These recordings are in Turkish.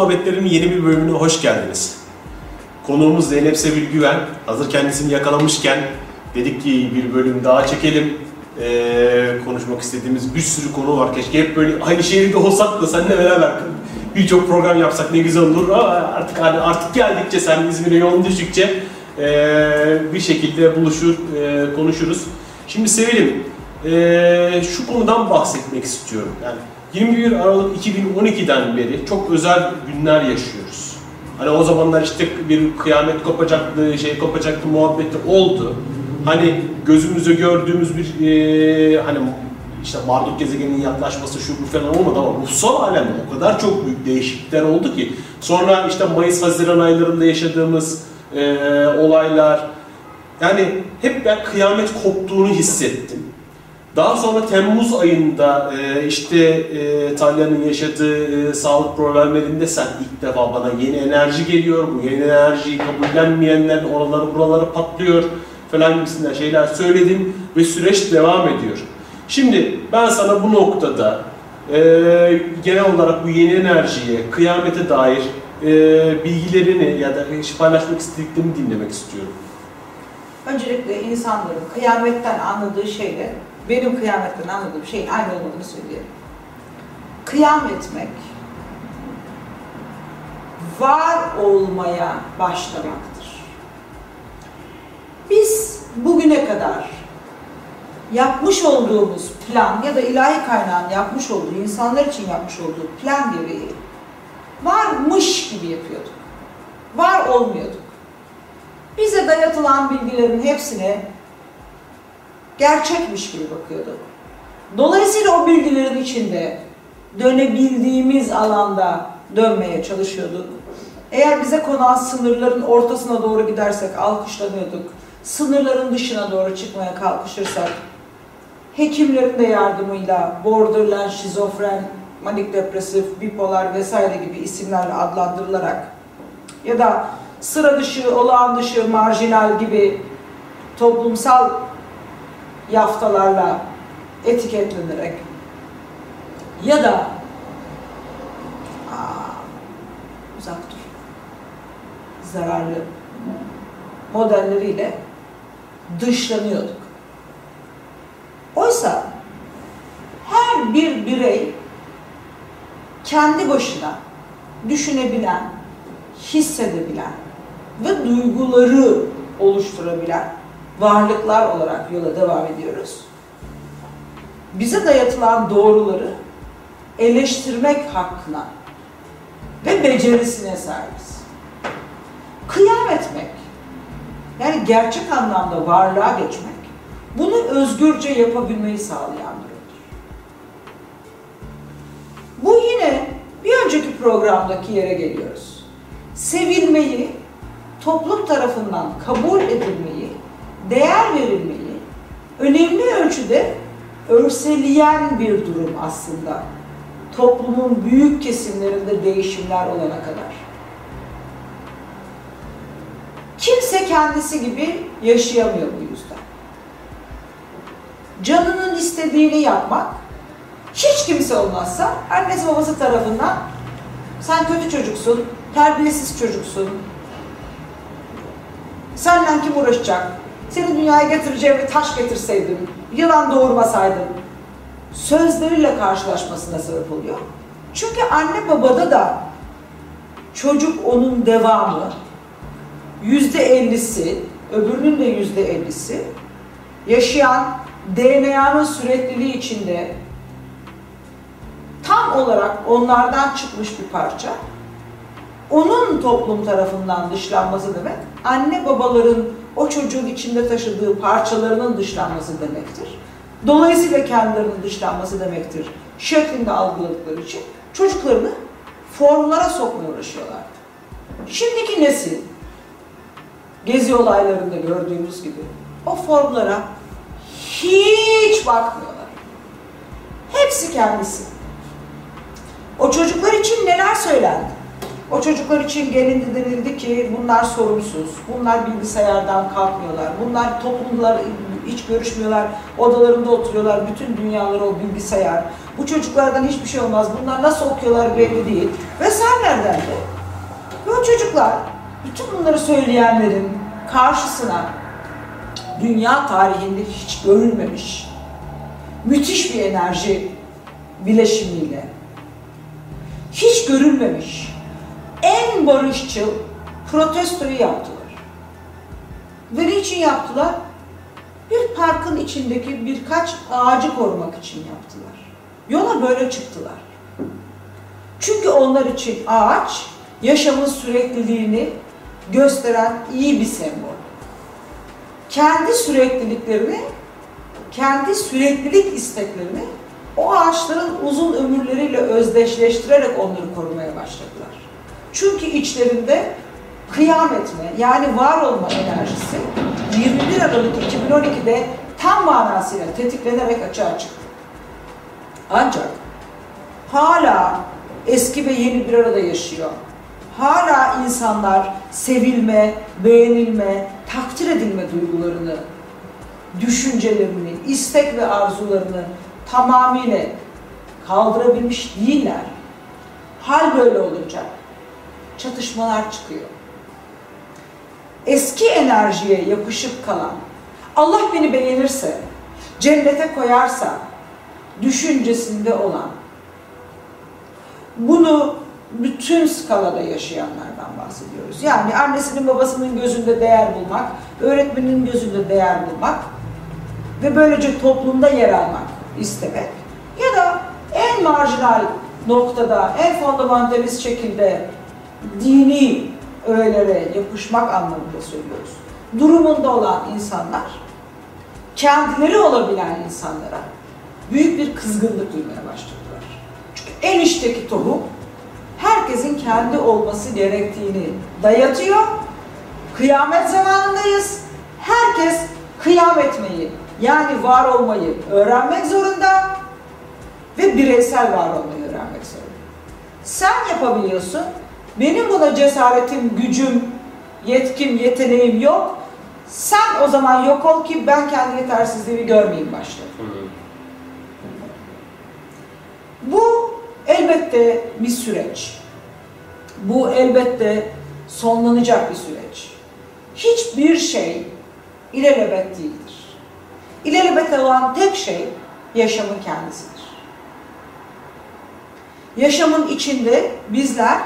Sonsuz Muhabbetlerin yeni bir bölümüne hoş geldiniz. Konuğumuz Zeynep Sevil Güven. Hazır kendisini yakalamışken dedik ki bir bölüm daha çekelim. Ee, konuşmak istediğimiz bir sürü konu var. Keşke hep böyle aynı şehirde olsak da seninle beraber birçok program yapsak ne güzel olur. Ama artık hani artık geldikçe sen İzmir'e yolun düştükçe ee, bir şekilde buluşur, ee, konuşuruz. Şimdi Sevil'im, ee, şu konudan bahsetmek istiyorum. Yani 21 Aralık 2012'den beri çok özel günler yaşıyoruz. Hani o zamanlar işte bir kıyamet kopacaktı, şey kopacaktı muhabbeti oldu. Hani gözümüzde gördüğümüz bir e, hani işte Marduk gezegeninin yaklaşması şu bu falan olmadı ama ruhsal alemde o kadar çok büyük değişiklikler oldu ki. Sonra işte Mayıs-Haziran aylarında yaşadığımız e, olaylar yani hep ben kıyamet koptuğunu hissettim. Daha sonra Temmuz ayında e, işte e, Talya'nın yaşadığı e, sağlık problemlerinde sen ilk defa bana yeni enerji geliyor, bu yeni enerjiyi kabullenmeyenler oraları buraları patlıyor falan gibisinden şeyler söyledim ve süreç devam ediyor. Şimdi ben sana bu noktada e, genel olarak bu yeni enerjiye, kıyamete dair bilgilerini ya da paylaşmak istediklerini dinlemek istiyorum. Öncelikle insanların kıyametten anladığı şeyle benim kıyametten anladığım şeyin aynı olmadığını söylüyorum. Kıyam etmek, var olmaya başlamaktır. Biz bugüne kadar yapmış olduğumuz plan ya da ilahi kaynağın yapmış olduğu, insanlar için yapmış olduğu plan gereği varmış gibi yapıyorduk. Var olmuyorduk. Bize dayatılan bilgilerin hepsine gerçekmiş gibi bakıyorduk. Dolayısıyla o bilgilerin içinde dönebildiğimiz alanda dönmeye çalışıyorduk. Eğer bize konan sınırların ortasına doğru gidersek alkışlanıyorduk. Sınırların dışına doğru çıkmaya kalkışırsak hekimlerin de yardımıyla borderline, şizofren, manik depresif, bipolar vesaire gibi isimlerle adlandırılarak ya da sıra dışı, olağan dışı, marjinal gibi toplumsal yaftalarla etiketlenerek ya da aa, uzak dur zararlı modelleriyle dışlanıyorduk. Oysa her bir birey kendi başına düşünebilen, hissedebilen ve duyguları oluşturabilen varlıklar olarak yola devam ediyoruz. Bize dayatılan doğruları eleştirmek hakkına ve becerisine sahibiz. Kıyam etmek, yani gerçek anlamda varlığa geçmek, bunu özgürce yapabilmeyi sağlayan ödül. Bu yine bir önceki programdaki yere geliyoruz. Sevilmeyi, toplum tarafından kabul edilmeyi değer verilmeyi önemli ölçüde örseleyen bir durum aslında. Toplumun büyük kesimlerinde değişimler olana kadar. Kimse kendisi gibi yaşayamıyor bu yüzden. Canının istediğini yapmak, hiç kimse olmazsa annesi babası tarafından sen kötü çocuksun, terbiyesiz çocuksun, senden kim uğraşacak, seni dünyaya getireceğim ve taş getirseydim, yılan doğurmasaydım sözleriyle karşılaşmasına sebep oluyor. Çünkü anne babada da çocuk onun devamı, yüzde ellisi, öbürünün de yüzde ellisi, yaşayan DNA'nın sürekliliği içinde tam olarak onlardan çıkmış bir parça, onun toplum tarafından dışlanması demek, anne babaların o çocuğun içinde taşıdığı parçalarının dışlanması demektir. Dolayısıyla kendilerinin dışlanması demektir şeklinde algıladıkları için çocuklarını formlara sokmaya uğraşıyorlar. Şimdiki nesil, gezi olaylarında gördüğümüz gibi o formlara hiç bakmıyorlar. Hepsi kendisi. O çocuklar için neler söylendi? O çocuklar için gelindi denildi ki bunlar sorumsuz, bunlar bilgisayardan kalkmıyorlar, bunlar toplumlar Hiç görüşmüyorlar. Odalarında oturuyorlar. Bütün dünyaları o bilgisayar. Bu çocuklardan hiçbir şey olmaz. Bunlar nasıl okuyorlar belli değil. Vesairelerden de. Ve o çocuklar bütün bunları söyleyenlerin karşısına dünya tarihinde hiç görülmemiş müthiş bir enerji bileşimiyle hiç görülmemiş en barışçıl protestoyu yaptılar. Ve niçin yaptılar? Bir parkın içindeki birkaç ağacı korumak için yaptılar. Yola böyle çıktılar. Çünkü onlar için ağaç yaşamın sürekliliğini gösteren iyi bir sembol. Kendi sürekliliklerini, kendi süreklilik isteklerini o ağaçların uzun ömürleriyle özdeşleştirerek onları korumaya başladılar. Çünkü içlerinde kıyam etme yani var olma enerjisi 21 Aralık 2012'de tam manasıyla tetiklenerek açığa çıktı. Ancak hala eski ve yeni bir arada yaşıyor. Hala insanlar sevilme, beğenilme, takdir edilme duygularını, düşüncelerini, istek ve arzularını tamamıyla kaldırabilmiş değiller. Hal böyle olunca çatışmalar çıkıyor. Eski enerjiye yapışıp kalan, Allah beni beğenirse, cennete koyarsa düşüncesinde olan, bunu bütün skalada yaşayanlardan bahsediyoruz. Yani annesinin babasının gözünde değer bulmak, öğretmenin gözünde değer bulmak ve böylece toplumda yer almak istemek ya da en marjinal noktada, en fundamentalist şekilde dini öğelere yapışmak anlamında söylüyoruz. Durumunda olan insanlar, kendileri olabilen insanlara büyük bir kızgınlık duymaya başladılar. Çünkü en içteki tohum herkesin kendi olması gerektiğini dayatıyor. Kıyamet zamanındayız. Herkes kıyam etmeyi, yani var olmayı öğrenmek zorunda ve bireysel var olmayı öğrenmek zorunda. Sen yapabiliyorsun. Benim buna cesaretim, gücüm, yetkim, yeteneğim yok. Sen o zaman yok ol ki ben kendi yetersizliğimi görmeyeyim başta. Bu elbette bir süreç. Bu elbette sonlanacak bir süreç. Hiçbir şey ilelebet değildir. İlelebet olan tek şey yaşamın kendisidir. Yaşamın içinde bizler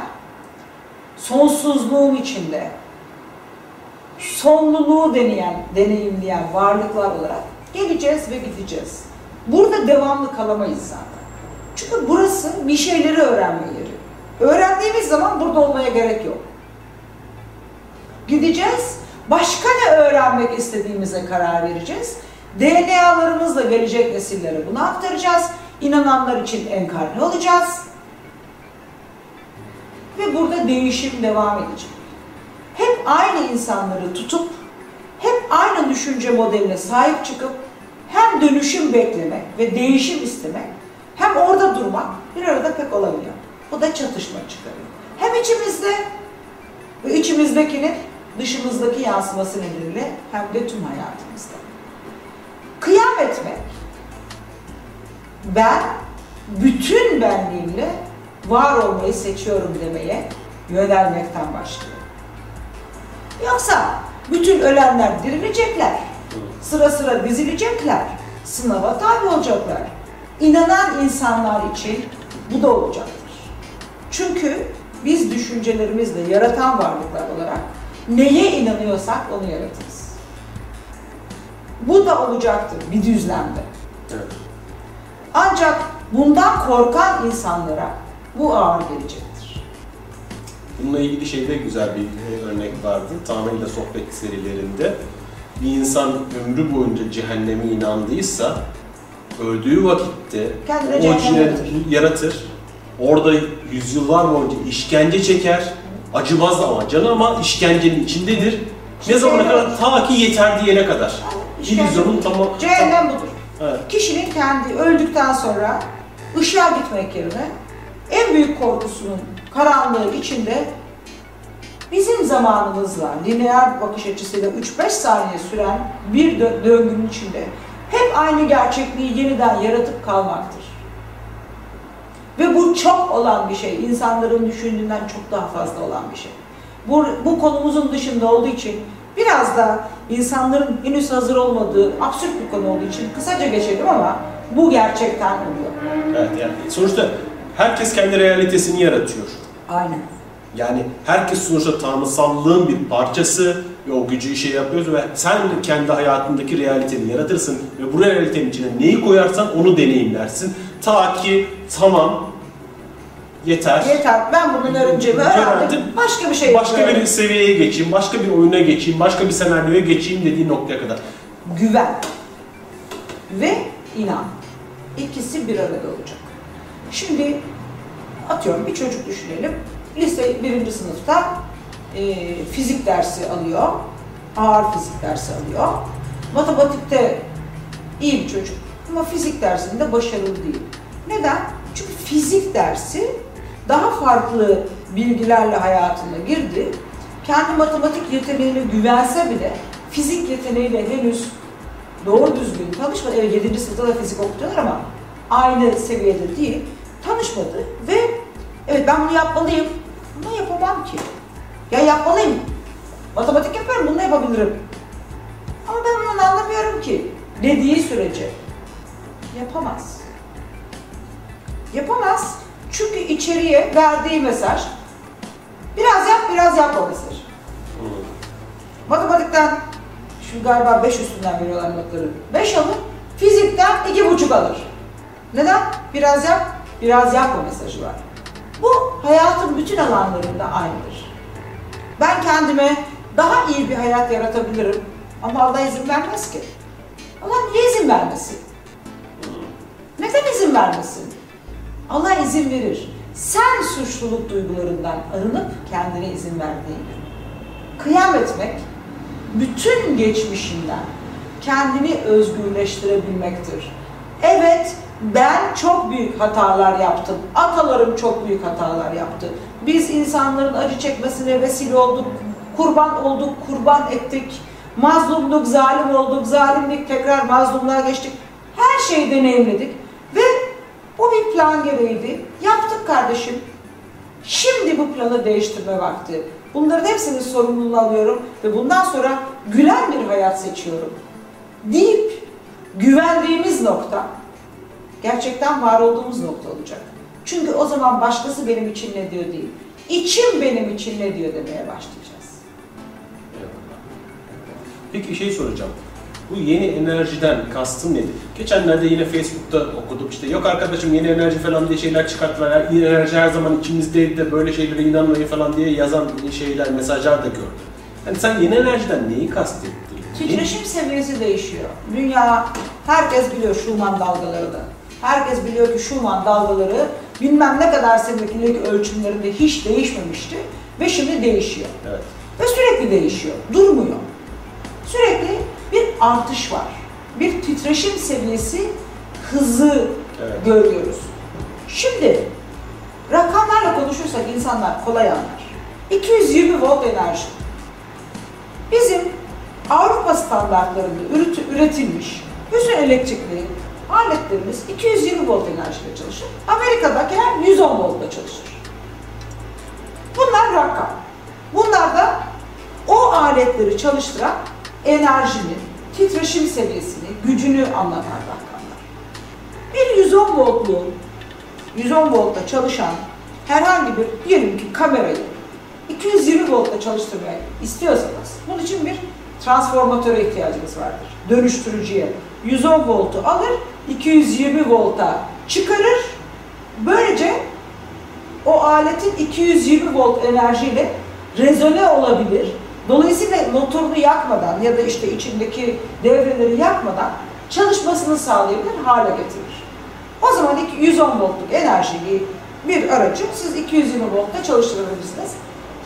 sonsuzluğun içinde sonluluğu deneyen, deneyimleyen varlıklar olarak geleceğiz ve gideceğiz. Burada devamlı kalamayız zaten. Çünkü burası bir şeyleri öğrenme yeri. Öğrendiğimiz zaman burada olmaya gerek yok. Gideceğiz, başka ne öğrenmek istediğimize karar vereceğiz. DNA'larımızla gelecek nesillere bunu aktaracağız. İnananlar için enkarne olacağız. Ve burada değişim devam edecek. Hep aynı insanları tutup, hep aynı düşünce modeline sahip çıkıp hem dönüşüm beklemek ve değişim istemek hem orada durmak bir arada pek olamıyor. Bu da çatışma çıkarıyor. Hem içimizde ve içimizdekinin dışımızdaki yansıması nedeniyle hem de tüm hayatımızda. Kıyam etmek, ben bütün benliğimle var olmayı seçiyorum demeye yönelmekten başlıyor. Yoksa bütün ölenler dirilecekler, sıra sıra dizilecekler, sınava tabi olacaklar. İnanan insanlar için bu da olacaktır. Çünkü biz düşüncelerimizle yaratan varlıklar olarak neye inanıyorsak onu yaratırız. Bu da olacaktır bir düzlemde. Evet. Ancak bundan korkan insanlara bu ağır gelecektir. Bununla ilgili şeyde güzel bir örnek vardı. Tanrı'yla sohbet serilerinde. Bir insan ömrü boyunca cehenneme inandıysa öldüğü vakitte Kendine o cine yaratır. Orada yüzyıllar boyunca işkence çeker. Acımaz ama canı ama işkencenin içindedir. Ne zamana kadar? Ta ki yeter diyene kadar. İllüzyonun tamam. Cehennem budur. Evet. Kişinin kendi öldükten sonra ışığa gitmek yerine en büyük korkusunun karanlığı içinde bizim zamanımızla lineer bakış açısıyla 3-5 saniye süren bir dö- döngünün içinde hep aynı gerçekliği yeniden yaratıp kalmaktır. Ve bu çok olan bir şey. İnsanların düşündüğünden çok daha fazla olan bir şey. Bu, bu konumuzun dışında olduğu için biraz da insanların henüz hazır olmadığı absürt bir konu olduğu için kısaca geçelim ama bu gerçekten oluyor. Evet yani sonuçta herkes kendi realitesini yaratıyor. Aynen. Yani herkes sonuçta tanrısallığın bir parçası ve o gücü işe yapıyoruz ve sen kendi hayatındaki realiteni yaratırsın ve bu realitenin içine neyi koyarsan onu deneyimlersin. Ta ki tamam yeter. Yeter. Ben bunun öğreneceğimi öğrendim. Başka bir şey Başka bir seviyeye geçeyim, başka bir oyuna geçeyim, başka bir senaryoya geçeyim dediği noktaya kadar. güven ve inan. İkisi bir arada olacak. Şimdi atıyorum bir çocuk düşünelim. Lise birinci sınıfta e, fizik dersi alıyor. Ağır fizik dersi alıyor. Matematikte iyi bir çocuk ama fizik dersinde başarılı değil. Neden? Çünkü fizik dersi daha farklı bilgilerle hayatına girdi. Kendi matematik yeteneğine güvense bile fizik yeteneğiyle henüz doğru düzgün tanışmadı. Evet 7. sınıfta da fizik okutuyorlar ama aynı seviyede değil. Tanışmadı ve evet ben bunu yapmalıyım ama yapamam ki. Ya yapmalıyım. Matematik yaparım, bunu da yapabilirim. Ama ben bunu anlamıyorum ki dediği sürece yapamaz. Yapamaz. Çünkü içeriye verdiği mesaj biraz yap, biraz yapma mesajı. Matematikten şu galiba 5 üstünden veriyorlar notları. 5 alır. Fizikten 2,5 alır. Neden? Biraz yap, biraz yapma mesajı var. Bu hayatın bütün alanlarında aynıdır. Ben kendime daha iyi bir hayat yaratabilirim ama Allah izin vermez ki. Allah niye izin vermesin? Neden izin vermesin? Allah izin verir. Sen suçluluk duygularından arınıp kendine izin verdiğin gün. Kıyam etmek, bütün geçmişinden kendini özgürleştirebilmektir. Evet, ben çok büyük hatalar yaptım. Atalarım çok büyük hatalar yaptı. Biz insanların acı çekmesine vesile olduk. Kurban olduk, kurban ettik. Mazlumluk, zalim olduk. Zalimlik tekrar mazlumluğa geçtik. Her şeyi deneyimledik. Ve o bir plan gereğiydi. Yaptık kardeşim. Şimdi bu planı değiştirme vakti. Bunların hepsinin sorumluluğunu alıyorum ve bundan sonra gülen bir hayat seçiyorum. Deyip güvendiğimiz nokta gerçekten var olduğumuz nokta olacak. Çünkü o zaman başkası benim için ne diyor değil. İçim benim için ne diyor demeye başlayacağız. Peki şey soracağım. Bu yeni enerjiden kastın nedir? Geçenlerde yine Facebook'ta okudum işte yok arkadaşım yeni enerji falan diye şeyler çıkarttılar. Yeni enerji her zaman içimizdeydi de böyle şeylere inanmayın falan diye yazan şeyler, mesajlar da gördüm. Yani sen yeni enerjiden neyi kastettin? Titreşim seviyesi değişiyor. Dünya, herkes biliyor Schumann dalgalarını. Herkes biliyor ki Schumann dalgaları bilmem ne kadar senelik ölçümlerinde hiç değişmemişti ve şimdi değişiyor. Evet. Ve sürekli değişiyor, durmuyor. Sürekli bir artış var. Bir titreşim seviyesi hızı Evet. görüyoruz. Şimdi rakamlarla konuşursak insanlar kolay anlar. 220 volt enerji. Bizim Avrupa standartlarında üret- üretilmiş bütün elektrikli aletlerimiz 220 volt enerjiyle çalışır. Amerika'dakiler 110 voltla çalışır. Bunlar rakam. Bunlar da o aletleri çalıştıran enerjinin, titreşim seviyesini, gücünü anlatan rakamlar. Bir 110 voltlu, 110 voltta çalışan herhangi bir diyelim ki kamerayı 220 voltta çalıştırmayı istiyorsanız bunun için bir transformatöre ihtiyacınız vardır. Dönüştürücüye. 110 voltu alır, 220 volta çıkarır. Böylece o aletin 220 volt enerjiyle rezone olabilir. Dolayısıyla motorunu yakmadan ya da işte içindeki devreleri yakmadan çalışmasını sağlayabilir hale getirir. O zaman iki- 110 voltluk enerjiyi bir aracı siz 220 voltta çalıştırabilirsiniz.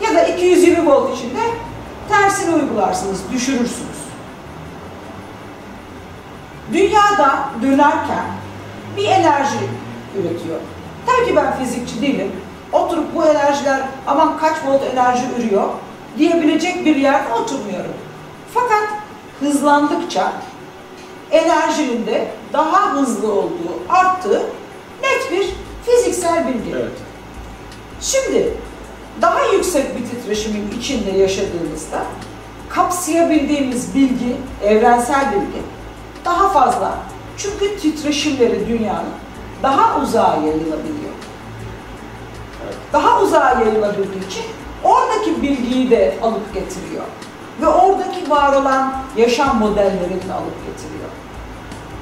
Ya da 220 volt içinde tersini uygularsınız, düşürürsünüz. Dünyada dönerken bir enerji üretiyor. Tabii ki ben fizikçi değilim. Oturup bu enerjiler aman kaç volt enerji ürüyor diyebilecek bir yerde oturmuyorum. Fakat hızlandıkça enerjinin de daha hızlı olduğu, arttığı net bir fiziksel bilgi. Evet. Şimdi daha yüksek bir titreşimin içinde yaşadığımızda kapsayabildiğimiz bilgi, evrensel bilgi daha fazla. Çünkü titreşimleri dünyanın daha uzağa yayılabiliyor. Daha uzağa yayılabildiği için oradaki bilgiyi de alıp getiriyor. Ve oradaki var olan yaşam modellerini de alıp getiriyor.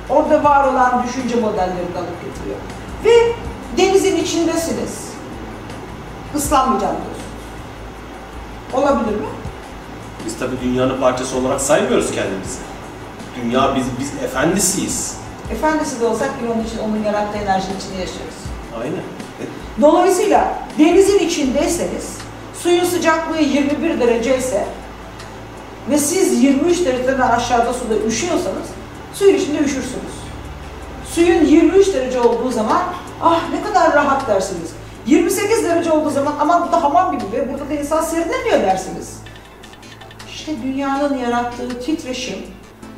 Orada var olan düşünce modellerini de alıp getiriyor. Ve denizin içindesiniz. Islanmayacağım diyorsunuz. Olabilir mi? Biz tabii dünyanın parçası olarak saymıyoruz kendimizi. Dünya biz biz efendisiyiz. Efendisi de olsak bir onun için onun yarattığı enerjinin içinde yaşıyoruz. Aynen. Dolayısıyla denizin içindeyseniz, suyun sıcaklığı 21 derece ise ve siz 23 dereceden aşağıda suda üşüyorsanız, suyun içinde üşürsünüz. Suyun 23 derece olduğu zaman, ah ne kadar rahat dersiniz. 28 derece olduğu zaman, aman bu da hamam gibi ve burada da insan serinlemiyor dersiniz. İşte dünyanın yarattığı titreşim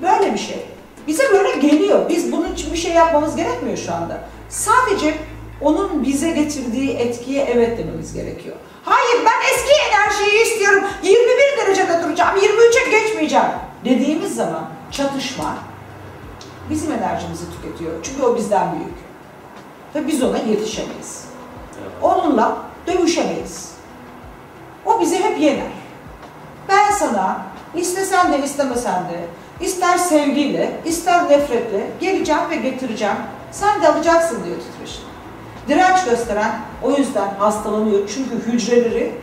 böyle bir şey. Bize böyle geliyor. Biz bunun için bir şey yapmamız gerekmiyor şu anda. Sadece onun bize getirdiği etkiye evet dememiz gerekiyor. Hayır ben eski enerjiyi istiyorum. 21 derecede duracağım. 23'e geçmeyeceğim. Dediğimiz zaman çatışma bizim enerjimizi tüketiyor. Çünkü o bizden büyük. Ve biz ona yetişemeyiz. Onunla dövüşemeyiz. O bizi hep yener. Ben sana istesen de istemesen de, ister sevgiyle, ister nefretle geleceğim ve getireceğim. Sen de alacaksın diyor titreşim. Direnç gösteren o yüzden hastalanıyor. Çünkü hücreleri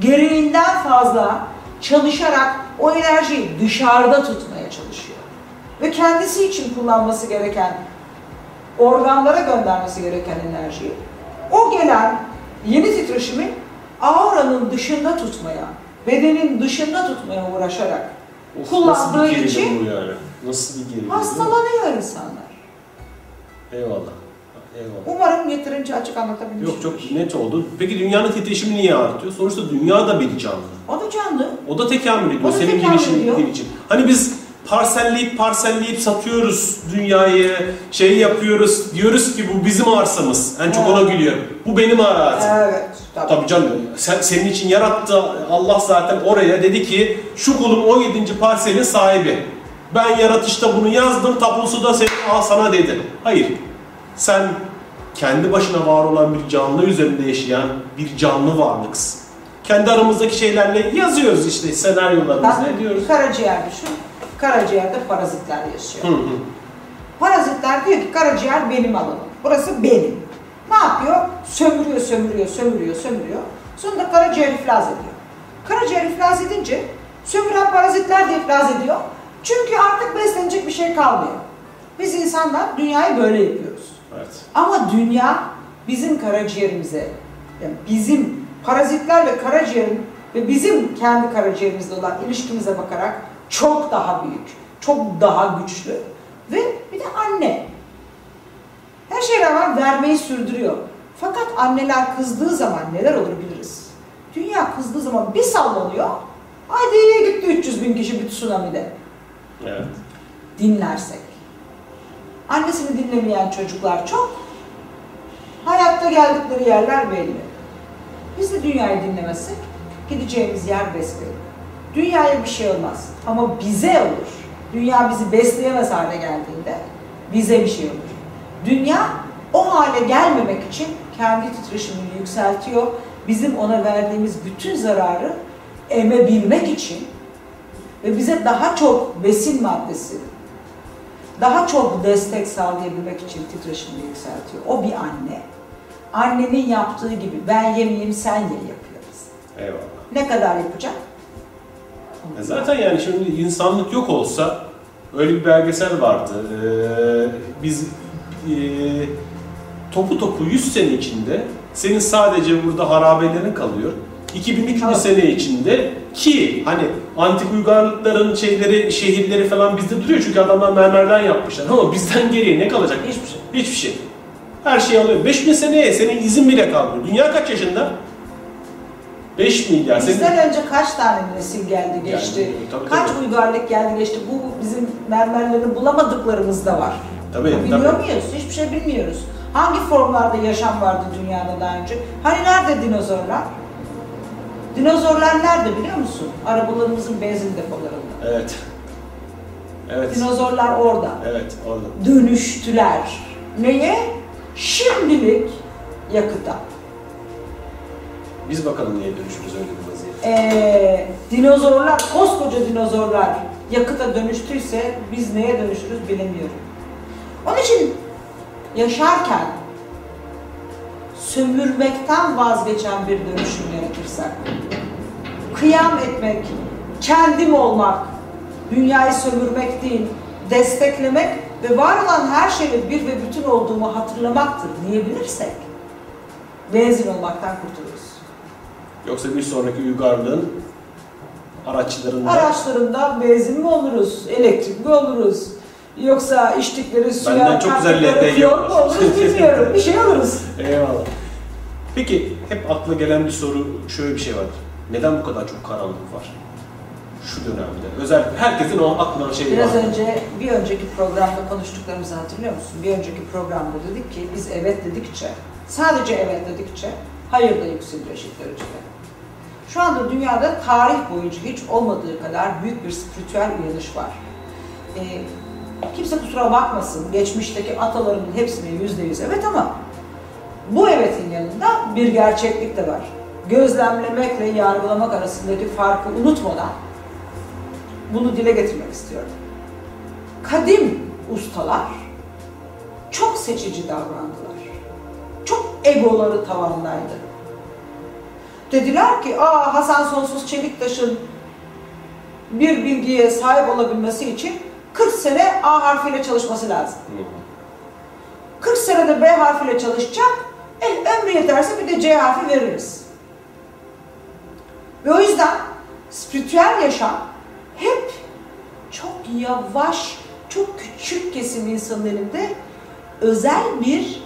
gereğinden fazla çalışarak o enerjiyi dışarıda tutmaya çalışıyor. Ve kendisi için kullanması gereken organlara göndermesi gereken enerjiyi o gelen yeni titreşimi auranın dışında tutmaya, bedenin dışında tutmaya uğraşarak Of, kullandığı nasıl bir için yani? Nasıl bir gerilim? hastalanıyor insanlar. Eyvallah. Eyvallah. Umarım yeterince açık anlatabilmişim. Yok çok net oldu. Peki dünyanın titreşimi niye artıyor? Sonuçta dünya da bir canlı. O da canlı. O da tekamül ediyor O da senin tekamül gelişin ediyor. için. Hani biz parselleyip parselleyip satıyoruz dünyayı, şey yapıyoruz, diyoruz ki bu bizim arsamız. En çok ona gülüyorum. Bu benim arazim. Evet. Tabii. Tabii canım. Sen, senin için yarattı Allah zaten oraya dedi ki şu kulum 17. parselin sahibi. Ben yaratışta bunu yazdım, tapusu da senin al sana dedi. Hayır. Sen kendi başına var olan bir canlı üzerinde yaşayan bir canlı varlıksın. Kendi aramızdaki şeylerle yazıyoruz işte senaryolarımızı ne diyoruz. karaciğer düşün. Karaciğerde parazitler yaşıyor. Hı hı. Parazitler diyor ki karaciğer benim alanım. Burası benim. Ne yapıyor? Sömürüyor, sömürüyor, sömürüyor, sömürüyor. Sonunda karaciğer iflas ediyor. Karaciğer iflas edince sömüren parazitler de iflas ediyor. Çünkü artık beslenecek bir şey kalmıyor. Biz insanlar dünyayı böyle yapıyoruz. Evet. Ama dünya bizim karaciğerimize, yani bizim parazitlerle karaciğerin ve bizim kendi karaciğerimizle olan ilişkimize bakarak çok daha büyük, çok daha güçlü ve bir de anne. Her şeye rağmen vermeyi sürdürüyor. Fakat anneler kızdığı zaman neler olur biliriz. Dünya kızdığı zaman bir sallanıyor. Hadi gitti 300 bin kişi bir tsunami'de Evet. dinlersek. Annesini dinlemeyen çocuklar çok. Hayatta geldikleri yerler belli. Biz de dünyayı dinlemezsek gideceğimiz yer besbelli. Dünyaya bir şey olmaz ama bize olur. Dünya bizi besleyemez hale geldiğinde bize bir şey olur. Dünya o hale gelmemek için kendi titreşimini yükseltiyor. Bizim ona verdiğimiz bütün zararı emebilmek için ve bize daha çok besin maddesi, daha çok destek sağlayabilmek için titreşimini yükseltiyor. O bir anne. Annenin yaptığı gibi ben yemeyeyim sen ye yapıyoruz. Eyvallah. Ne kadar yapacak? E Zaten yani şimdi insanlık yok olsa öyle bir belgesel vardı. Ee, biz e, topu topu 100 sene içinde senin sadece burada harabelerin kalıyor. 2200 Tabii. sene içinde ki hani antik uygarlıkların şeyleri, şehirleri falan bizde duruyor çünkü adamlar mermerden yapmışlar ama bizden geriye ne kalacak? Hiçbir şey. Hiçbir şey. Her şeyi alıyor. 5000 seneye senin izin bile kalmıyor. Dünya kaç yaşında? 5 milyar. Senin- Bizden önce kaç tane nesil geldi geçti? Yani, tabii, kaç tabii. uygarlık geldi geçti? Bu bizim mermerlerini bulamadıklarımız da var. Tabii, Biliyor tabii. muyuz? Hiçbir şey bilmiyoruz. Hangi formlarda yaşam vardı dünyada daha önce? Hani nerede dinozorlar? Dinozorlar nerede biliyor musun? Arabalarımızın benzin depolarında. Evet. Evet. Dinozorlar orada. Evet, orada. Dönüştüler. Neye? Şimdilik yakıta. Biz bakalım niye dönüşürüz öyle bir vaziyette. Ee, dinozorlar, koskoca dinozorlar yakıta dönüştüyse biz neye dönüşürüz bilemiyorum. Onun için yaşarken sömürmekten vazgeçen bir dönüşüm yaratırsak, kıyam etmek, kendim olmak, dünyayı sömürmek değil, desteklemek ve var olan her şeyle bir ve bütün olduğumu hatırlamaktır diyebilirsek, benzin olmaktan kurtuluruz. Yoksa bir sonraki uygarlığın araçlarında Araçlarında benzin mi oluruz, elektrik mi oluruz? Yoksa içtikleri suya Benden çok güzel fiyor mu olur. oluruz bilmiyorum. Bir şey oluruz. Eyvallah. Peki hep akla gelen bir soru şöyle bir şey var. Neden bu kadar çok karanlık var? Şu dönemde. Özel herkesin o aklına şey Biraz var. önce bir önceki programda konuştuklarımızı hatırlıyor musun? Bir önceki programda dedik ki biz evet dedikçe, sadece evet dedikçe hayır da yükseliyor eşit derecede. Şu anda dünyada tarih boyunca hiç olmadığı kadar büyük bir spiritüel uyanış var. Ee, kimse kusura bakmasın, geçmişteki atalarımın hepsine yüzde yüz evet ama bu evetin yanında bir gerçeklik de var. Gözlemlemekle yargılamak arasındaki farkı unutmadan bunu dile getirmek istiyorum. Kadim ustalar çok seçici davrandılar. Çok egoları tavandaydı. Dediler ki, aa Hasan Sonsuz Çeliktaş'ın bir bilgiye sahip olabilmesi için 40 sene A harfiyle çalışması lazım. Hı. 40 senede B harfiyle çalışacak, e, ömrü yeterse bir de C harfi veririz. Ve o yüzden spiritüel yaşam hep çok yavaş, çok küçük kesim insanın elinde özel bir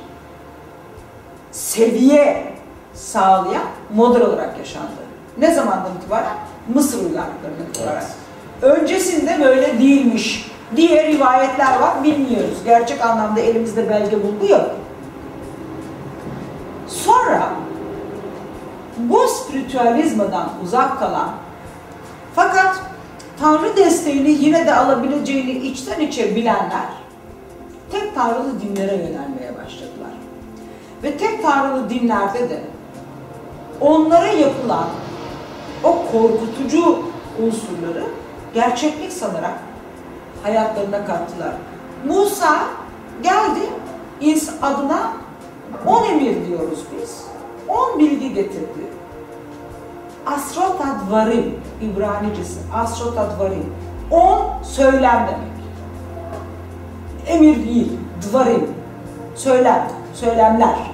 seviye sağlayan model olarak yaşandı. Ne zamandan itibaren? Mısır uygarlıklarından itibaren. Öncesinde böyle değilmiş diye rivayetler var, bilmiyoruz. Gerçek anlamda elimizde belge bulgu yok. Sonra bu spiritüalizmadan uzak kalan fakat Tanrı desteğini yine de alabileceğini içten içe bilenler tek tanrılı dinlere yönelmeye başladılar. Ve tek tanrılı dinlerde de onlara yapılan o korkutucu unsurları gerçeklik sanarak hayatlarına kattılar. Musa geldi ins adına on emir diyoruz biz. On bilgi getirdi. Asrotadvarim İbranicesi. Asrotadvarim. On söylem demek. Emir değil, dvarim. Söylem, söylemler.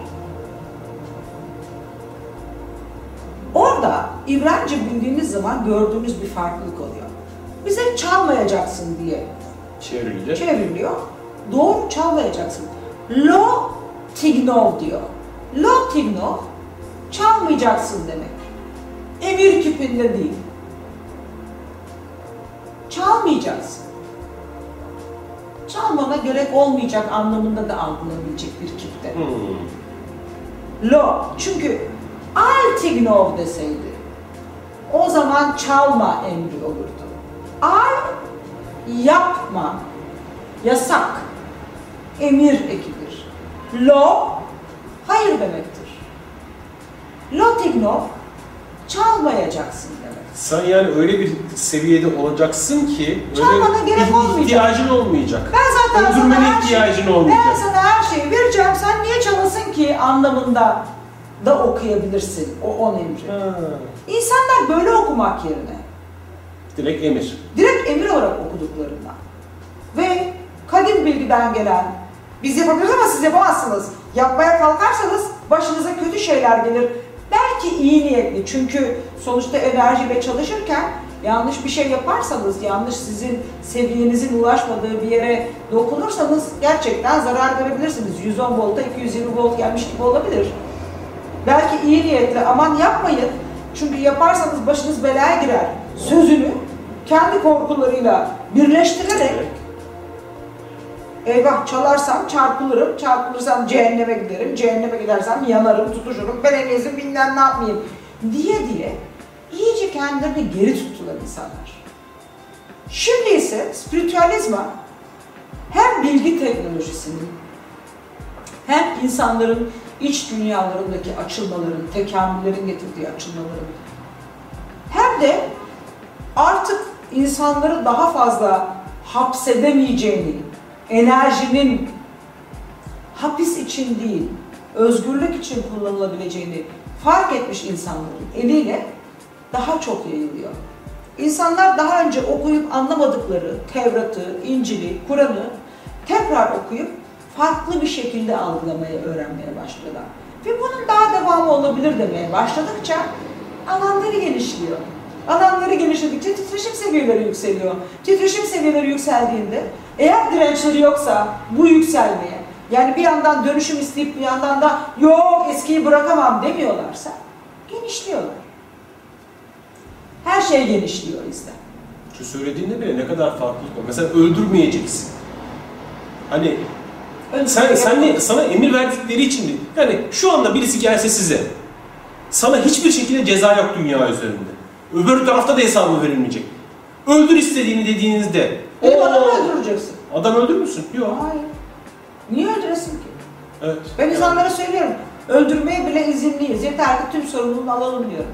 İbranice bildiğiniz zaman gördüğünüz bir farklılık oluyor. Bize çalmayacaksın diye Çevrilince. çevriliyor. Doğru çalmayacaksın. Lo tignov diyor. Lo tignov çalmayacaksın demek. Emir kipinde değil. Çalmayacaksın. Çalmana gerek olmayacak anlamında da algılanabilecek bir kipte. Hmm. Lo. Çünkü al tignov deseydi o zaman çalma emri olurdu. Al yapma yasak emir ekidir. Lo hayır demektir. Lo tignov çalmayacaksın demek. Sen yani öyle bir seviyede olacaksın ki Çalmana gerek olmayacak. ihtiyacın olmayacak. Ben zaten sana Öldürmene her ihtiyacın şeyi, olmayacak. ben sana her şeyi vereceğim. Sen niye çalasın ki anlamında da okuyabilirsin o on emri. Ha, İnsanlar böyle okumak yerine direkt emir. direkt emir olarak okuduklarından ve kadim bilgiden gelen biz yapabiliriz ama siz yapamazsınız. Yapmaya kalkarsanız başınıza kötü şeyler gelir. Belki iyi niyetli çünkü sonuçta enerjiyle çalışırken yanlış bir şey yaparsanız, yanlış sizin seviyenizin ulaşmadığı bir yere dokunursanız gerçekten zarar görebilirsiniz. 110 volta 220 volt gelmiş gibi olabilir. Belki iyi niyetli aman yapmayın Çünkü yaparsanız başınız belaya girer. Sözünü kendi korkularıyla birleştirerek eyvah çalarsam çarpılırım, çarpılırsam cehenneme giderim, cehenneme gidersem yanarım, tutuşurum, ben en iyisi bilmem ne yapmayayım diye diye iyice kendilerini geri tuttular insanlar. Şimdi ise spiritüalizma hem bilgi teknolojisinin hem insanların iç dünyalarındaki açılmaların, tekamüllerin getirdiği açılmaların hem de artık insanları daha fazla hapsedemeyeceğini, enerjinin hapis için değil, özgürlük için kullanılabileceğini fark etmiş insanların eliyle daha çok yayılıyor. İnsanlar daha önce okuyup anlamadıkları Tevrat'ı, İncil'i, Kur'an'ı tekrar okuyup farklı bir şekilde algılamaya, öğrenmeye başlıyorlar. Ve bunun daha devamı olabilir demeye başladıkça alanları genişliyor. Alanları genişledikçe titreşim seviyeleri yükseliyor. Titreşim seviyeleri yükseldiğinde eğer dirençleri yoksa bu yükselmeye, yani bir yandan dönüşüm isteyip bir yandan da yok eskiyi bırakamam demiyorlarsa genişliyorlar. Her şey genişliyor bizde. Şu söylediğinde bile ne kadar farklılık var. Mesela öldürmeyeceksin. Hani sen, sen ne, sana emir verdikleri için mi? Yani şu anda birisi gelse size, sana hiçbir şekilde ceza yok dünya üzerinde. Öbür tarafta da hesabı verilmeyecek. Öldür istediğini dediğinizde, Benim "Oo, adamı öldüreceksin. Adam öldürmüşsün. Yok. Hayır. Niye öldüresin ki? Evet. Ben insanlara söylüyorum. Öldürmeye bile izinliyiz. Yeter ki tüm sorumluluğunu alalım diyorum.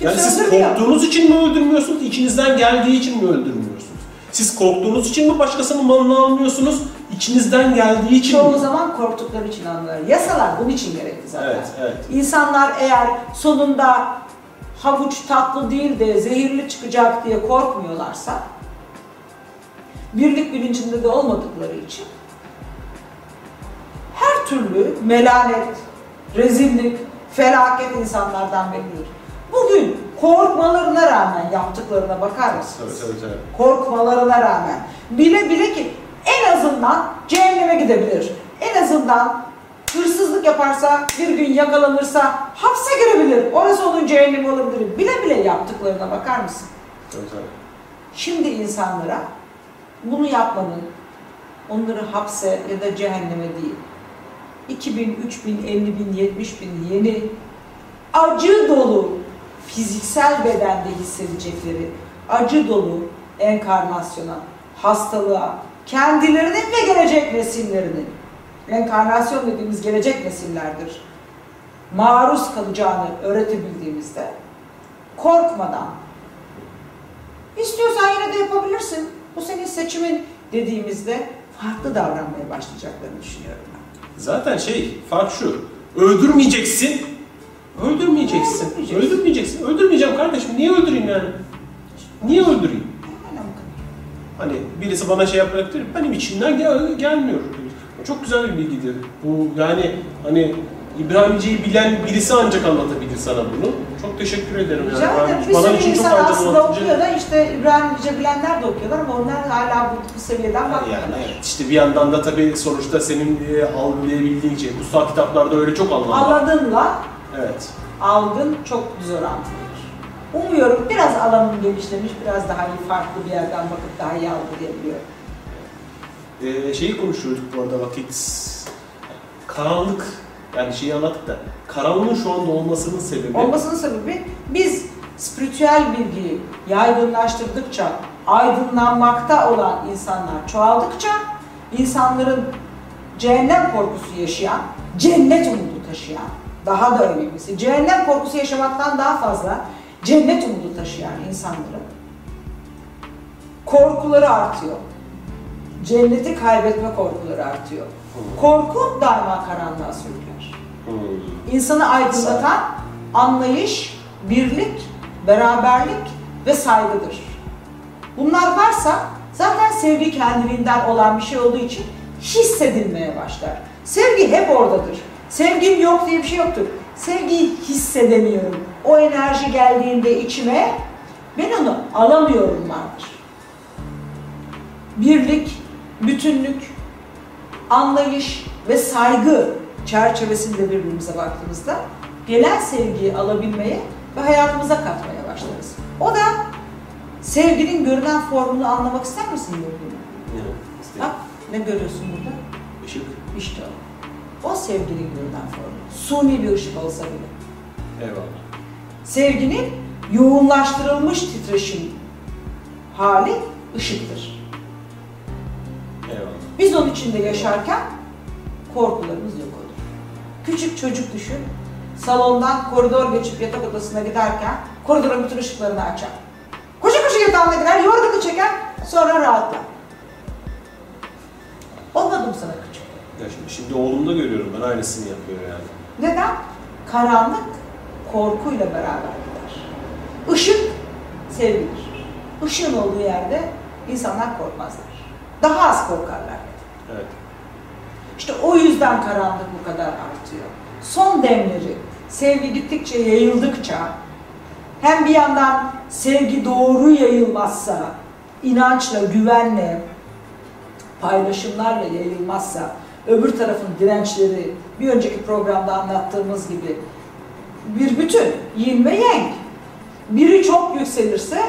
Yani Kimse siz öldürmüyor. korktuğunuz için mi öldürmüyorsunuz, içinizden geldiği için mi öldürmüyorsunuz? Siz korktuğunuz için mi başkasının malını almıyorsunuz, içinizden geldiği için Çoğu mi? zaman korktukları için anlar. Yasalar bunun için gerekli zaten. Evet, evet. İnsanlar eğer sonunda havuç tatlı değil de zehirli çıkacak diye korkmuyorlarsa, birlik bilincinde de olmadıkları için her türlü melanet, rezillik, felaket insanlardan bekliyor. Bugün korkmalarına rağmen yaptıklarına bakar mısınız? Evet, evet, evet. korkmalarına rağmen bile bile ki en azından cehenneme gidebilir. En azından hırsızlık yaparsa bir gün yakalanırsa hapse girebilir. Orası onun cehennemi olabilir. Bile bile yaptıklarına bakar mısın? Evet. Şimdi insanlara bunu yapmanın onları hapse ya da cehenneme değil 2000, 3000, 50 bin, 70 bin yeni acı dolu fiziksel bedende hissedecekleri acı dolu enkarnasyona, hastalığa, kendilerinin ve gelecek nesillerinin enkarnasyon dediğimiz gelecek nesillerdir. Maruz kalacağını öğretebildiğimizde korkmadan İstiyorsan yine de yapabilirsin. Bu senin seçimin dediğimizde farklı davranmaya başlayacaklarını düşünüyorum ben. Zaten şey, fark şu. Öldürmeyeceksin. Öldürmeyeceksin. Öldürmeyeceksin. Öldürmeyeceksin. Öldürmeyeceğim kardeşim. Niye öldüreyim yani? Niye öldüreyim? Hani birisi bana şey yapmak değil, benim içimden gel gelmiyor. Çok güzel bir bilgidir. Bu yani hani İbrahimce'yi bilen birisi ancak anlatabilir sana bunu. Çok teşekkür ederim. Rica yani. ederim. Bir bana sürü insan aslında okuyor da işte İbrahimce bilenler de okuyorlar ama onlar hala bu, bu seviyeden bakmıyorlar. Yani evet, işte bir yandan da tabii sonuçta senin e, algılayabildiğin şey, kutsal kitaplarda öyle çok anlam var. Anladığınla Evet. algın çok güzel orantılıdır. Umuyorum biraz alanın genişlemiş, biraz daha iyi farklı bir yerden bakıp daha iyi algılayabiliyorum. Ee, şeyi konuşuyorduk bu arada vakit. Karanlık, yani şeyi anlattık da, karanlığın şu anda olmasının sebebi... Olmasının sebebi biz spiritüel bilgiyi yaygınlaştırdıkça, aydınlanmakta olan insanlar çoğaldıkça insanların cehennem korkusu yaşayan, cennet umudu taşıyan, daha da önemlisi cehennem korkusu yaşamaktan daha fazla cennet umudu taşıyan insanların korkuları artıyor. Cenneti kaybetme korkuları artıyor. Korku daima karanlığa sürükler. Hmm. İnsanı aydınlatan anlayış, birlik, beraberlik ve saygıdır. Bunlar varsa zaten sevgi kendiliğinden olan bir şey olduğu için hissedilmeye başlar. Sevgi hep oradadır. Sevgim yok diye bir şey yoktur. Sevgiyi hissedemiyorum. O enerji geldiğinde içime ben onu alamıyorum vardır. Birlik, bütünlük, anlayış ve saygı çerçevesinde birbirimize baktığımızda gelen sevgiyi alabilmeye ve hayatımıza katmaya başlarız. O da sevginin görünen formunu anlamak ister misin Yurgin? Evet. Bak ne görüyorsun burada? ışık. İşte o. O sevginin görünen formu. Suni bir ışık olsa bile. Eyvallah. Sevginin yoğunlaştırılmış titreşim hali ışıktır. Eyvallah. Biz onun içinde yaşarken korkularımız yok olur. Küçük çocuk düşün, salondan koridor geçip yatak odasına giderken koridorun bütün ışıklarını açar. Koşa koşa yatağına gider, yorganı çeker, sonra rahatlar. Olmadım sana küçük. Ya şimdi, şimdi oğlumda görüyorum ben aynısını yapıyor yani. Neden? Karanlık korkuyla beraber gider. Işık sevgidir. Işığın olduğu yerde insanlar korkmazlar. Daha az korkarlar. Evet. İşte o yüzden karanlık bu kadar artıyor. Son demleri, sevgi gittikçe yayıldıkça, hem bir yandan sevgi doğru yayılmazsa, inançla, güvenle, paylaşımlarla yayılmazsa, öbür tarafın dirençleri, bir önceki programda anlattığımız gibi bir bütün, yin ve yang. Biri çok yükselirse,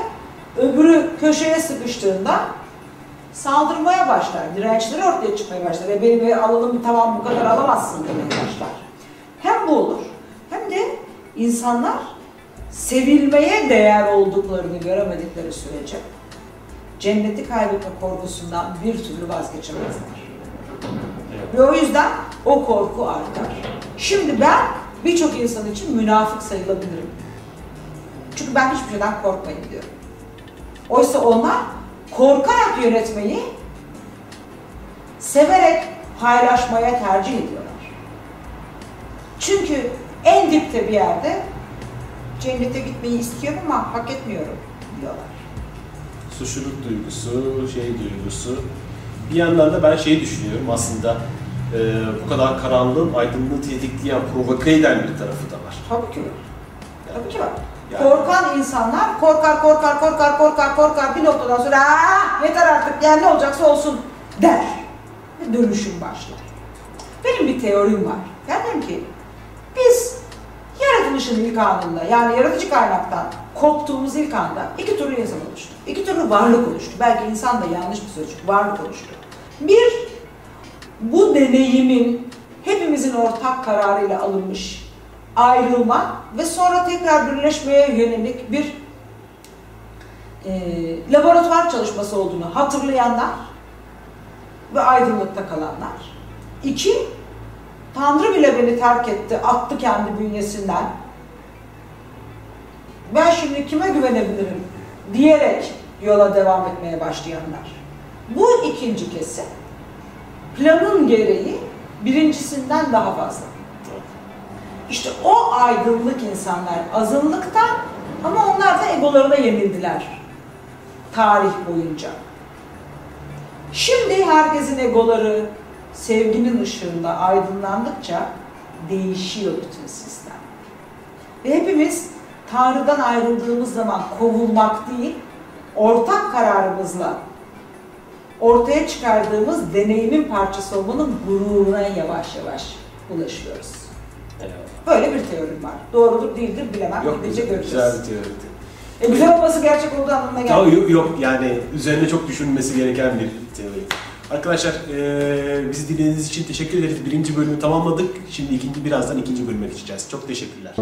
öbürü köşeye sıkıştığında saldırmaya başlar. Dirençleri ortaya çıkmaya başlar. E benim alalım tamam bu kadar alamazsın demeye başlar. Hem bu olur hem de insanlar sevilmeye değer olduklarını göremedikleri sürece cenneti kaybetme korkusundan bir türlü vazgeçemezler. Ve o yüzden o korku artar. Şimdi ben birçok insan için münafık sayılabilirim. Çünkü ben hiçbir şeyden korkmayın diyorum. Oysa onlar korkarak yönetmeyi severek paylaşmaya tercih ediyorlar. Çünkü en dipte bir yerde cennete gitmeyi istiyorum ama hak etmiyorum diyorlar. Suçluluk duygusu, şey duygusu. Bir yandan da ben şeyi düşünüyorum aslında e, bu kadar karanlığın aydınlığı tetikleyen, provoke eden bir tarafı da var. Tabii ki var. Tabii ki var. Yani- Korkan insanlar korkar korkar korkar korkar korkar bir noktadan sonra "Aa, yeter artık yani ne olacaksa olsun der. Ve dönüşüm başlar. Benim bir teorim var. Ben derim ki biz yaratılışın ilk anında yani yaratıcı kaynaktan koptuğumuz ilk anda iki türlü insan oluştu. İki türlü varlık oluştu. Belki insan da yanlış bir sözcük. Varlık oluştu. Bir, bu deneyimin hepimizin ortak kararıyla alınmış ayrılma ve sonra tekrar birleşmeye yönelik bir e, laboratuvar çalışması olduğunu hatırlayanlar ve aydınlıkta kalanlar. İki, Tanrı bile beni terk etti, attı kendi bünyesinden. Ben şimdi kime güvenebilirim diyerek yola devam etmeye başlayanlar. Bu ikinci kesim planın gereği birincisinden daha fazla. İşte o aydınlık insanlar azınlıkta ama onlar da egolarına yenildiler tarih boyunca. Şimdi herkesin egoları sevginin ışığında aydınlandıkça değişiyor bütün sistem. Ve hepimiz Tanrı'dan ayrıldığımız zaman kovulmak değil, ortak kararımızla ortaya çıkardığımız deneyimin parçası olmanın gururuna yavaş yavaş ulaşıyoruz. Böyle bir teorim var. Doğrudur değildir bilemem. Yok Gidince güzel, göreceğiz. güzel bir teori. E, güzel olması gerçek olduğu anlamına Tamam, gelmiyor. yok, yok yani üzerine çok düşünülmesi gereken bir teori. Arkadaşlar eee bizi dinlediğiniz için teşekkür ederiz. Birinci bölümü tamamladık. Şimdi ikinci birazdan ikinci bölüme geçeceğiz. Çok teşekkürler.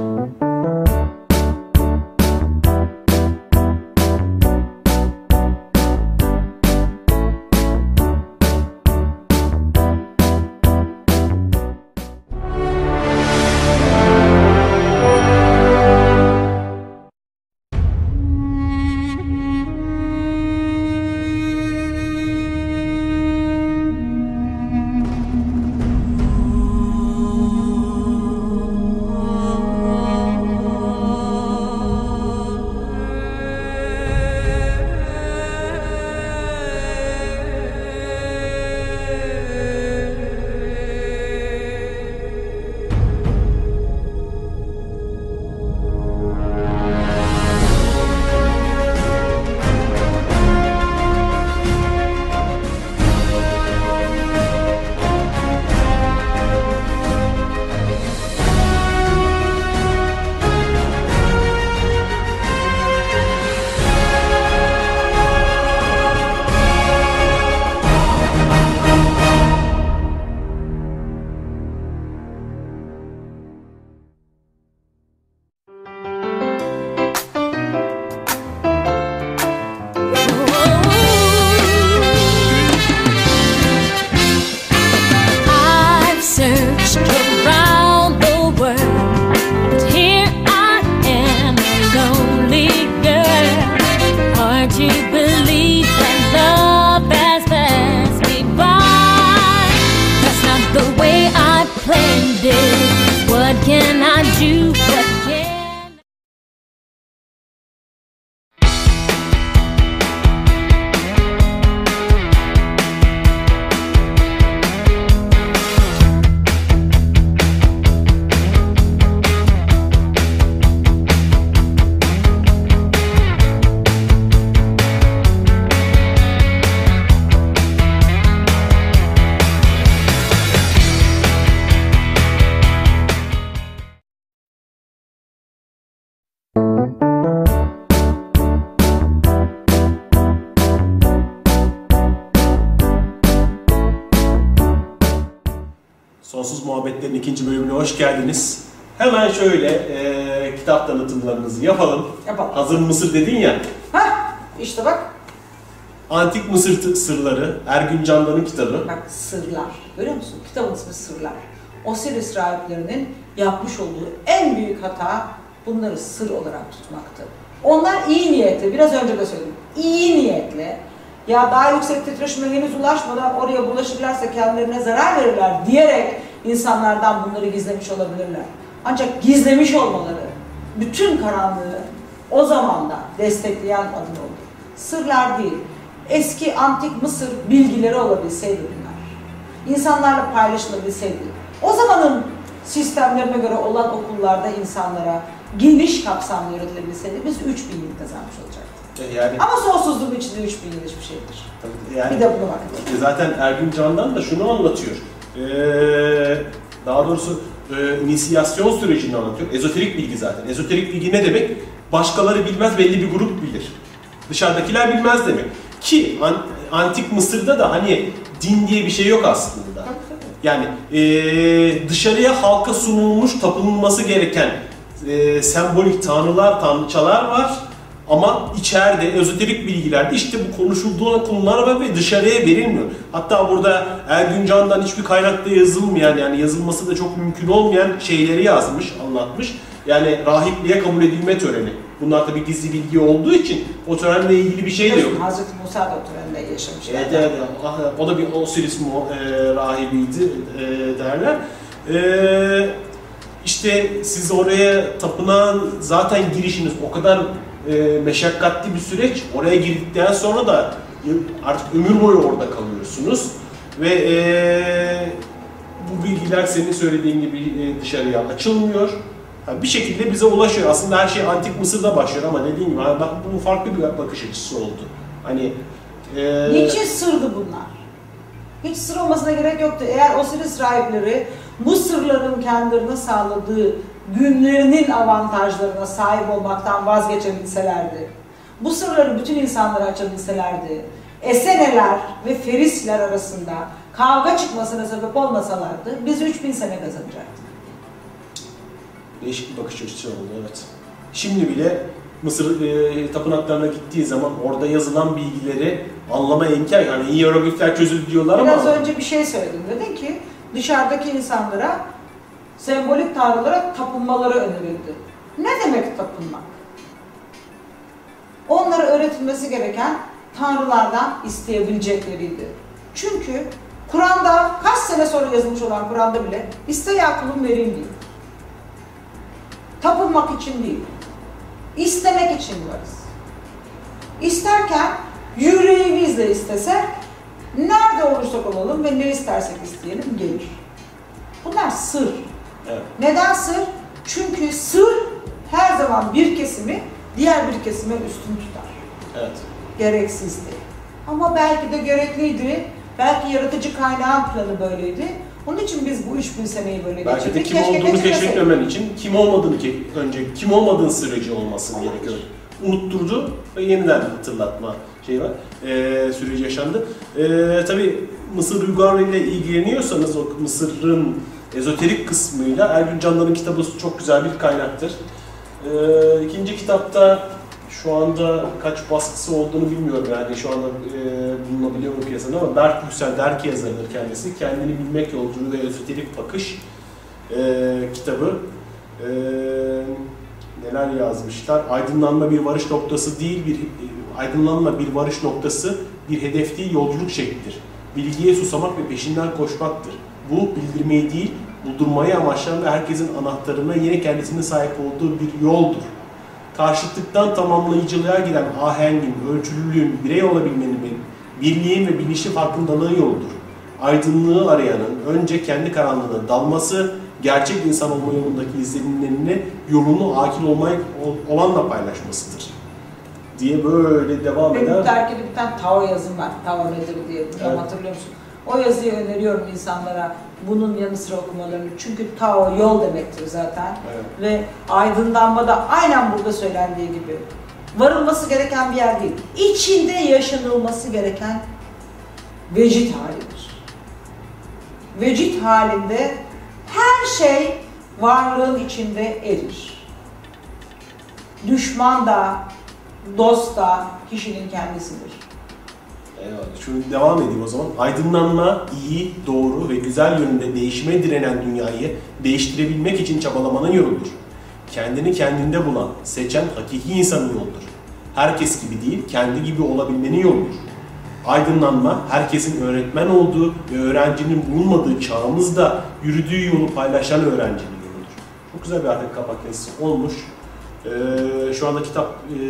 İkinci bölümüne hoş geldiniz. Hemen şöyle e, kitap tanıtımlarınızı yapalım. Yapalım. Hazır Mısır dedin ya, Hah işte bak. Antik Mısır Sırları, Ergün Candan'ın kitabı. Bak sırlar. Görüyor musun? Kitabın ismi Sırlar. Osiris rahiplerinin yapmış olduğu en büyük hata bunları sır olarak tutmaktı. Onlar iyi niyetli, biraz önce de söyledim, iyi niyetle ya daha yüksek titreşime henüz ulaşmadan oraya bulaşırlarsa kendilerine zarar verirler diyerek insanlardan bunları gizlemiş olabilirler. Ancak gizlemiş olmaları bütün karanlığı o zaman da destekleyen adım oldu. Sırlar değil, eski antik Mısır bilgileri olabilseydi bunlar insanlarla paylaşılabilseydi, o zamanın sistemlerine göre olan okullarda insanlara geniş kapsamlı öğretilebilseydi biz 3000 yıl kazanmış olacaktık. E, Yani, Ama sonsuzluğun içinde 3000 yıl hiçbir şeydir. yani Bir de buna bakın. E, Zaten Ergün Candan da şunu anlatıyor. Ee, daha doğrusu e, inisiyasyon sürecini anlatıyor. Ezoterik bilgi zaten. Ezoterik bilgi ne demek? Başkaları bilmez, belli bir grup bilir. Dışarıdakiler bilmez demek. Ki an- antik Mısır'da da hani din diye bir şey yok aslında. Yani e, dışarıya halka sunulmuş, tapınılması gereken e, sembolik tanrılar, tanrıçalar var. Ama içeride ezoterik bilgilerde işte bu konuşulduğu konular ve dışarıya verilmiyor. Hatta burada Ergün Can'dan hiçbir kaynakta yazılmayan yani yazılması da çok mümkün olmayan şeyleri yazmış, anlatmış. Yani rahipliğe kabul edilme töreni. Bunlar tabii gizli bilgi olduğu için o törenle ilgili bir şey de yok. Hazreti Musa da o törende yaşamış. Evet, evet, ah, o da bir Osiris mu, e, rahibiydi e, derler. E, işte siz oraya tapınağın zaten girişiniz o kadar e, meşakkatli bir süreç. Oraya girdikten sonra da artık ömür boyu orada kalıyorsunuz. Ve e, bu bilgiler senin söylediğin gibi e, dışarıya açılmıyor. Ha, bir şekilde bize ulaşıyor. Aslında her şey antik Mısır'da başlıyor ama dediğim gibi bak bunun farklı bir bakış açısı oldu. Hani e, Niçin sırdı bunlar? Hiç sır olmasına gerek yoktu. Eğer Osiris rahipleri bu sırların kendilerine sağladığı günlerinin avantajlarına sahip olmaktan vazgeçebilselerdi, bu sırları bütün insanlara açabilselerdi, Eseneler ve Ferisler arasında kavga çıkmasına sebep olmasalardı biz 3000 sene kazanacaktık. Değişik bir bakış açısı oldu evet. Şimdi bile Mısır e, tapınaklarına gittiği zaman orada yazılan bilgileri anlama imkan yani hieroglifler çözüldü diyorlar Biraz ama önce bir şey söyledin. Dedin ki dışarıdaki insanlara sembolik tanrılara tapınmaları önerildi. Ne demek tapınmak? Onlara öğretilmesi gereken tanrılardan isteyebilecekleriydi. Çünkü Kur'an'da kaç sene sonra yazılmış olan Kur'an'da bile iste ya kulum vereyim diyor. Tapınmak için değil. İstemek için varız. İsterken yüreğimizle istesek nerede olursak olalım ve ne istersek isteyelim gelir. Bunlar sır. Evet. Neden sır? Çünkü sır her zaman bir kesimi diğer bir kesime üstün tutar. evet. Gereksizdi. Ama belki de gerekliydi. Belki yaratıcı kaynağın planı böyleydi. Onun için biz bu 3000 seneyi böyle Belki de geçirdik. kim Keşke olduğunu keşfetmemen için kim olmadığını ke- önce kim olmadığın süreci olması Olabilir. gerekiyor. Unutturdu ve yeniden hatırlatma şeyi var. Ee, süreci yaşandı. Ee, Tabi Mısır uygarlığı ile ilgileniyorsanız o Mısır'ın ezoterik kısmıyla Ergün Candan'ın kitabı çok güzel bir kaynaktır. Ee, ikinci kitapta şu anda kaç baskısı olduğunu bilmiyorum yani şu anda e, bulunabiliyor mu piyasada ama Berk Yüksel Derki yazarıdır kendisi. Kendini bilmek yolculuğu ve ezoterik bakış e, kitabı. E, neler yazmışlar? Aydınlanma bir varış noktası değil, bir e, aydınlanma bir varış noktası, bir hedef değil, yolculuk şeklidir. Bilgiye susamak ve peşinden koşmaktır. Bu bildirmeyi değil, buldurmayı amaçlayan ve herkesin anahtarına yine kendisine sahip olduğu bir yoldur. Karşıtlıktan tamamlayıcılığa giden ahengin, ölçülülüğün, birey olabilmenin, birliğin ve bilinçli farkındalığı yoludur. Aydınlığı arayanın önce kendi karanlığına dalması, gerçek insan olma yolundaki izlenimlerini yolunu akil olmaya olanla paylaşmasıdır. Diye böyle devam Benim eder. terkide bir tane Tao yazım var. Tao nedir diye. Evet. hatırlıyor musun? O yazıyı öneriyorum insanlara bunun yanı sıra okumalarını. Çünkü Tao yol demektir zaten. Evet. Ve aydınlanma da aynen burada söylendiği gibi varılması gereken bir yer değil. İçinde yaşanılması gereken vecit halidir. Vecit halinde Her şey varlığın içinde erir. Düşman da, dost da kişinin kendisidir. Eyvallah. Şunu devam edeyim o zaman. Aydınlanma, iyi, doğru ve güzel yönünde değişime direnen dünyayı değiştirebilmek için çabalamanın yoludur. Kendini kendinde bulan, seçen hakiki insanın yoludur. Herkes gibi değil, kendi gibi olabilmenin yoludur. Aydınlanma, herkesin öğretmen olduğu ve öğrencinin bulunmadığı çağımızda yürüdüğü yolu paylaşan öğrencinin yoludur. Çok güzel bir arka kapak yazısı olmuş. Ee, şu anda kitap e,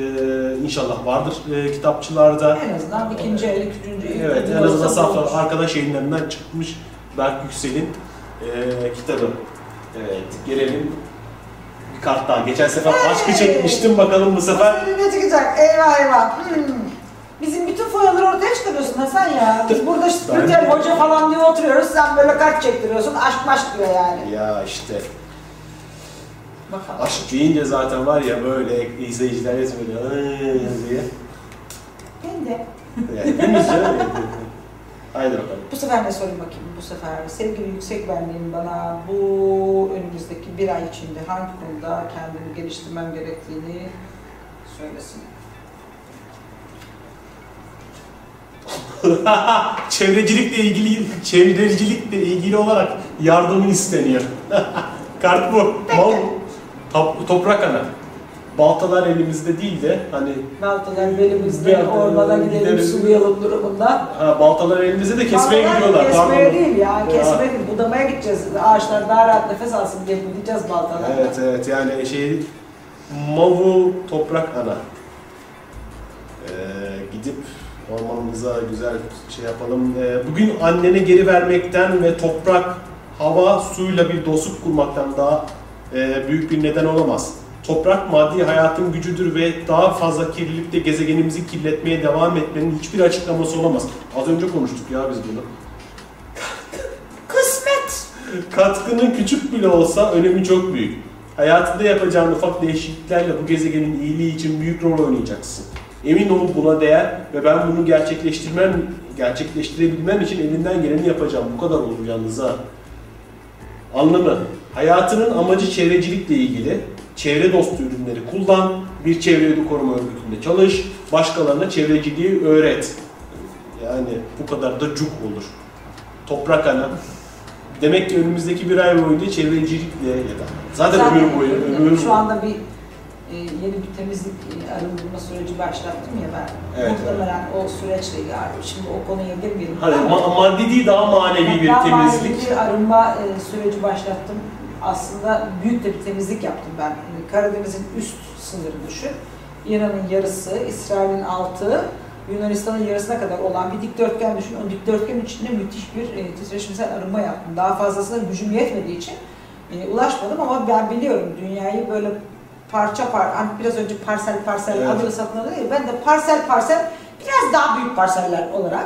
inşallah vardır e, kitapçılarda. En azından ikinci el, üçüncü el. Evet, en azından saflar arkadaş yayınlarından çıkmış Berk Yüksel'in e, kitabı. Evet, gelelim bir kart daha. Geçen sefer aşkı çekmiştim, bakalım bu sefer. Ne çıkacak? Eyvah eyvah. Hmm. Bizim bütün foyaları ortaya çıkarıyorsun Hasan ya. Biz burada Ben- hoca falan diye oturuyoruz. Sen böyle kart çektiriyorsun. Aşk maşk diyor yani. Ya işte. Aşk deyince zaten var ya böyle izleyiciler "Iıı" diye. Ben de. Yani hepimiz ya. Haydi bakalım. Bu sefer ne sorayım bakayım bu sefer. Sevgili yüksek benliğim bana bu önümüzdeki bir ay içinde hangi konuda kendimi geliştirmem gerektiğini söylesin. Çevrecilikle ilgili çevrecilikle ilgili olarak yardımın isteniyor. Kart bu. Mal, top- toprak ana. Baltalar elimizde değil de hani Baltalar belimizde Bir- ormana gidelim gidelim. sulayalım durumunda. ha, baltalar elimizde de kesmeye Baltalar gidiyorlar. Kesmeye pardon. değil ya, Ya. kesmeye değil. Budamaya gideceğiz. Ağaçlar daha rahat nefes alsın diye budayacağız baltalarla. Evet evet yani şey Mavu toprak ana. Ee, gidip ormanımıza güzel şey yapalım. Ee, bugün annene geri vermekten ve toprak, hava, suyla bir dostluk kurmaktan daha e, büyük bir neden olamaz. Toprak maddi hayatın gücüdür ve daha fazla kirlilikte gezegenimizi kirletmeye devam etmenin hiçbir açıklaması olamaz. Az önce konuştuk ya biz bunu. Kısmet! Katkının küçük bile olsa önemi çok büyük. Hayatında yapacağın ufak değişikliklerle bu gezegenin iyiliği için büyük rol oynayacaksın. Emin ol buna değer ve ben bunu gerçekleştirmem, gerçekleştirebilmem için elinden geleni yapacağım. Bu kadar olur yalnız ha. Anlamı. Hayatının amacı çevrecilikle ilgili. Çevre dostu ürünleri kullan. Bir çevre koruma örgütünde çalış. Başkalarına çevreciliği öğret. Yani bu kadar da cuk olur. Toprak ana. Demek ki önümüzdeki bir ay boyunca çevrecilikle ya da zaten, ömür boyu, ömür Şu anda bir e, yeni bir temizlik e, arındırma süreci başlattım ya ben. Evet, Muhtemelen o süreçle ilgili. Şimdi o konuya girmeyelim. Ama- ma- maddi değil daha manevi bir Daha temizlik. manevi bir arınma e, süreci başlattım. Aslında büyük de bir temizlik yaptım ben. Yani Karadeniz'in üst sınırı düşün. İran'ın yarısı, İsrail'in altı, Yunanistan'ın yarısına kadar olan bir dikdörtgen düşün. O dikdörtgenin içinde müthiş bir e, titreşimsel arınma yaptım. Daha fazlasına gücüm yetmediği için e, ulaşmadım ama ben biliyorum dünyayı böyle parça par, hani biraz önce parsel parsel Evet. adı satın alıyor ya, ben de parsel parsel biraz daha büyük parseller olarak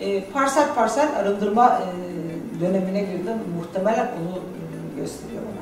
e, parsel parsel arındırma e, dönemine girdim. Muhtemelen onu e, gösteriyor bana.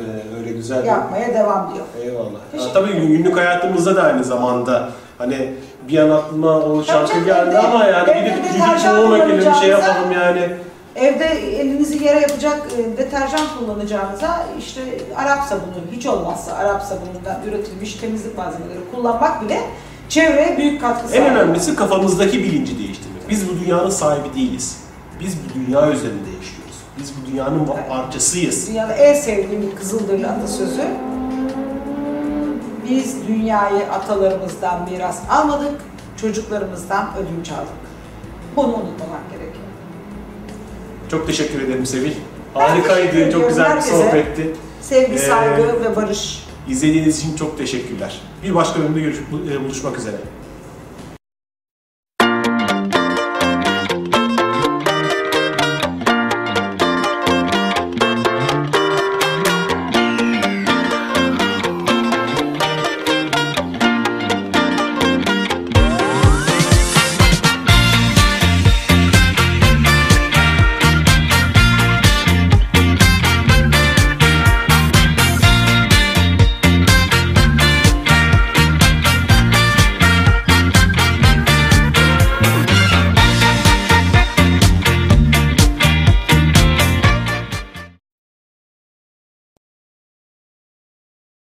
Ee, öyle güzel bir Yapmaya devam diyor. Eyvallah. Teşekkür tabii günlük hayatımızda da aynı zamanda hani bir an aklıma o şarkı geldi ama yani gidip deterjan çoğuma gelip bir şey yapalım yani. Evde elinizi yere yapacak e, deterjan kullanacağınıza işte Arap sabunu, hiç olmazsa Arap sabunundan üretilmiş temizlik malzemeleri kullanmak bile çevreye büyük katkı En sağlıyor. önemlisi kafamızdaki bilinci değiştirmek. Biz bu dünyanın sahibi değiliz. Biz bu dünya üzerinde yaşıyoruz. Biz bu dünyanın Evet. parçasıyız. Dünyada en sevdiğim bir Kızılderili atasözü. Biz dünyayı atalarımızdan miras almadık, çocuklarımızdan ödünç aldık. Bunu unutmamak gerekiyor. Çok teşekkür ederim Sevil. Harikaydı, çok güzel bir herkese. sohbetti. Sevgi, Ee, saygı ve barış. İzlediğiniz için çok teşekkürler. Bir başka bölümde görüş- buluşmak üzere.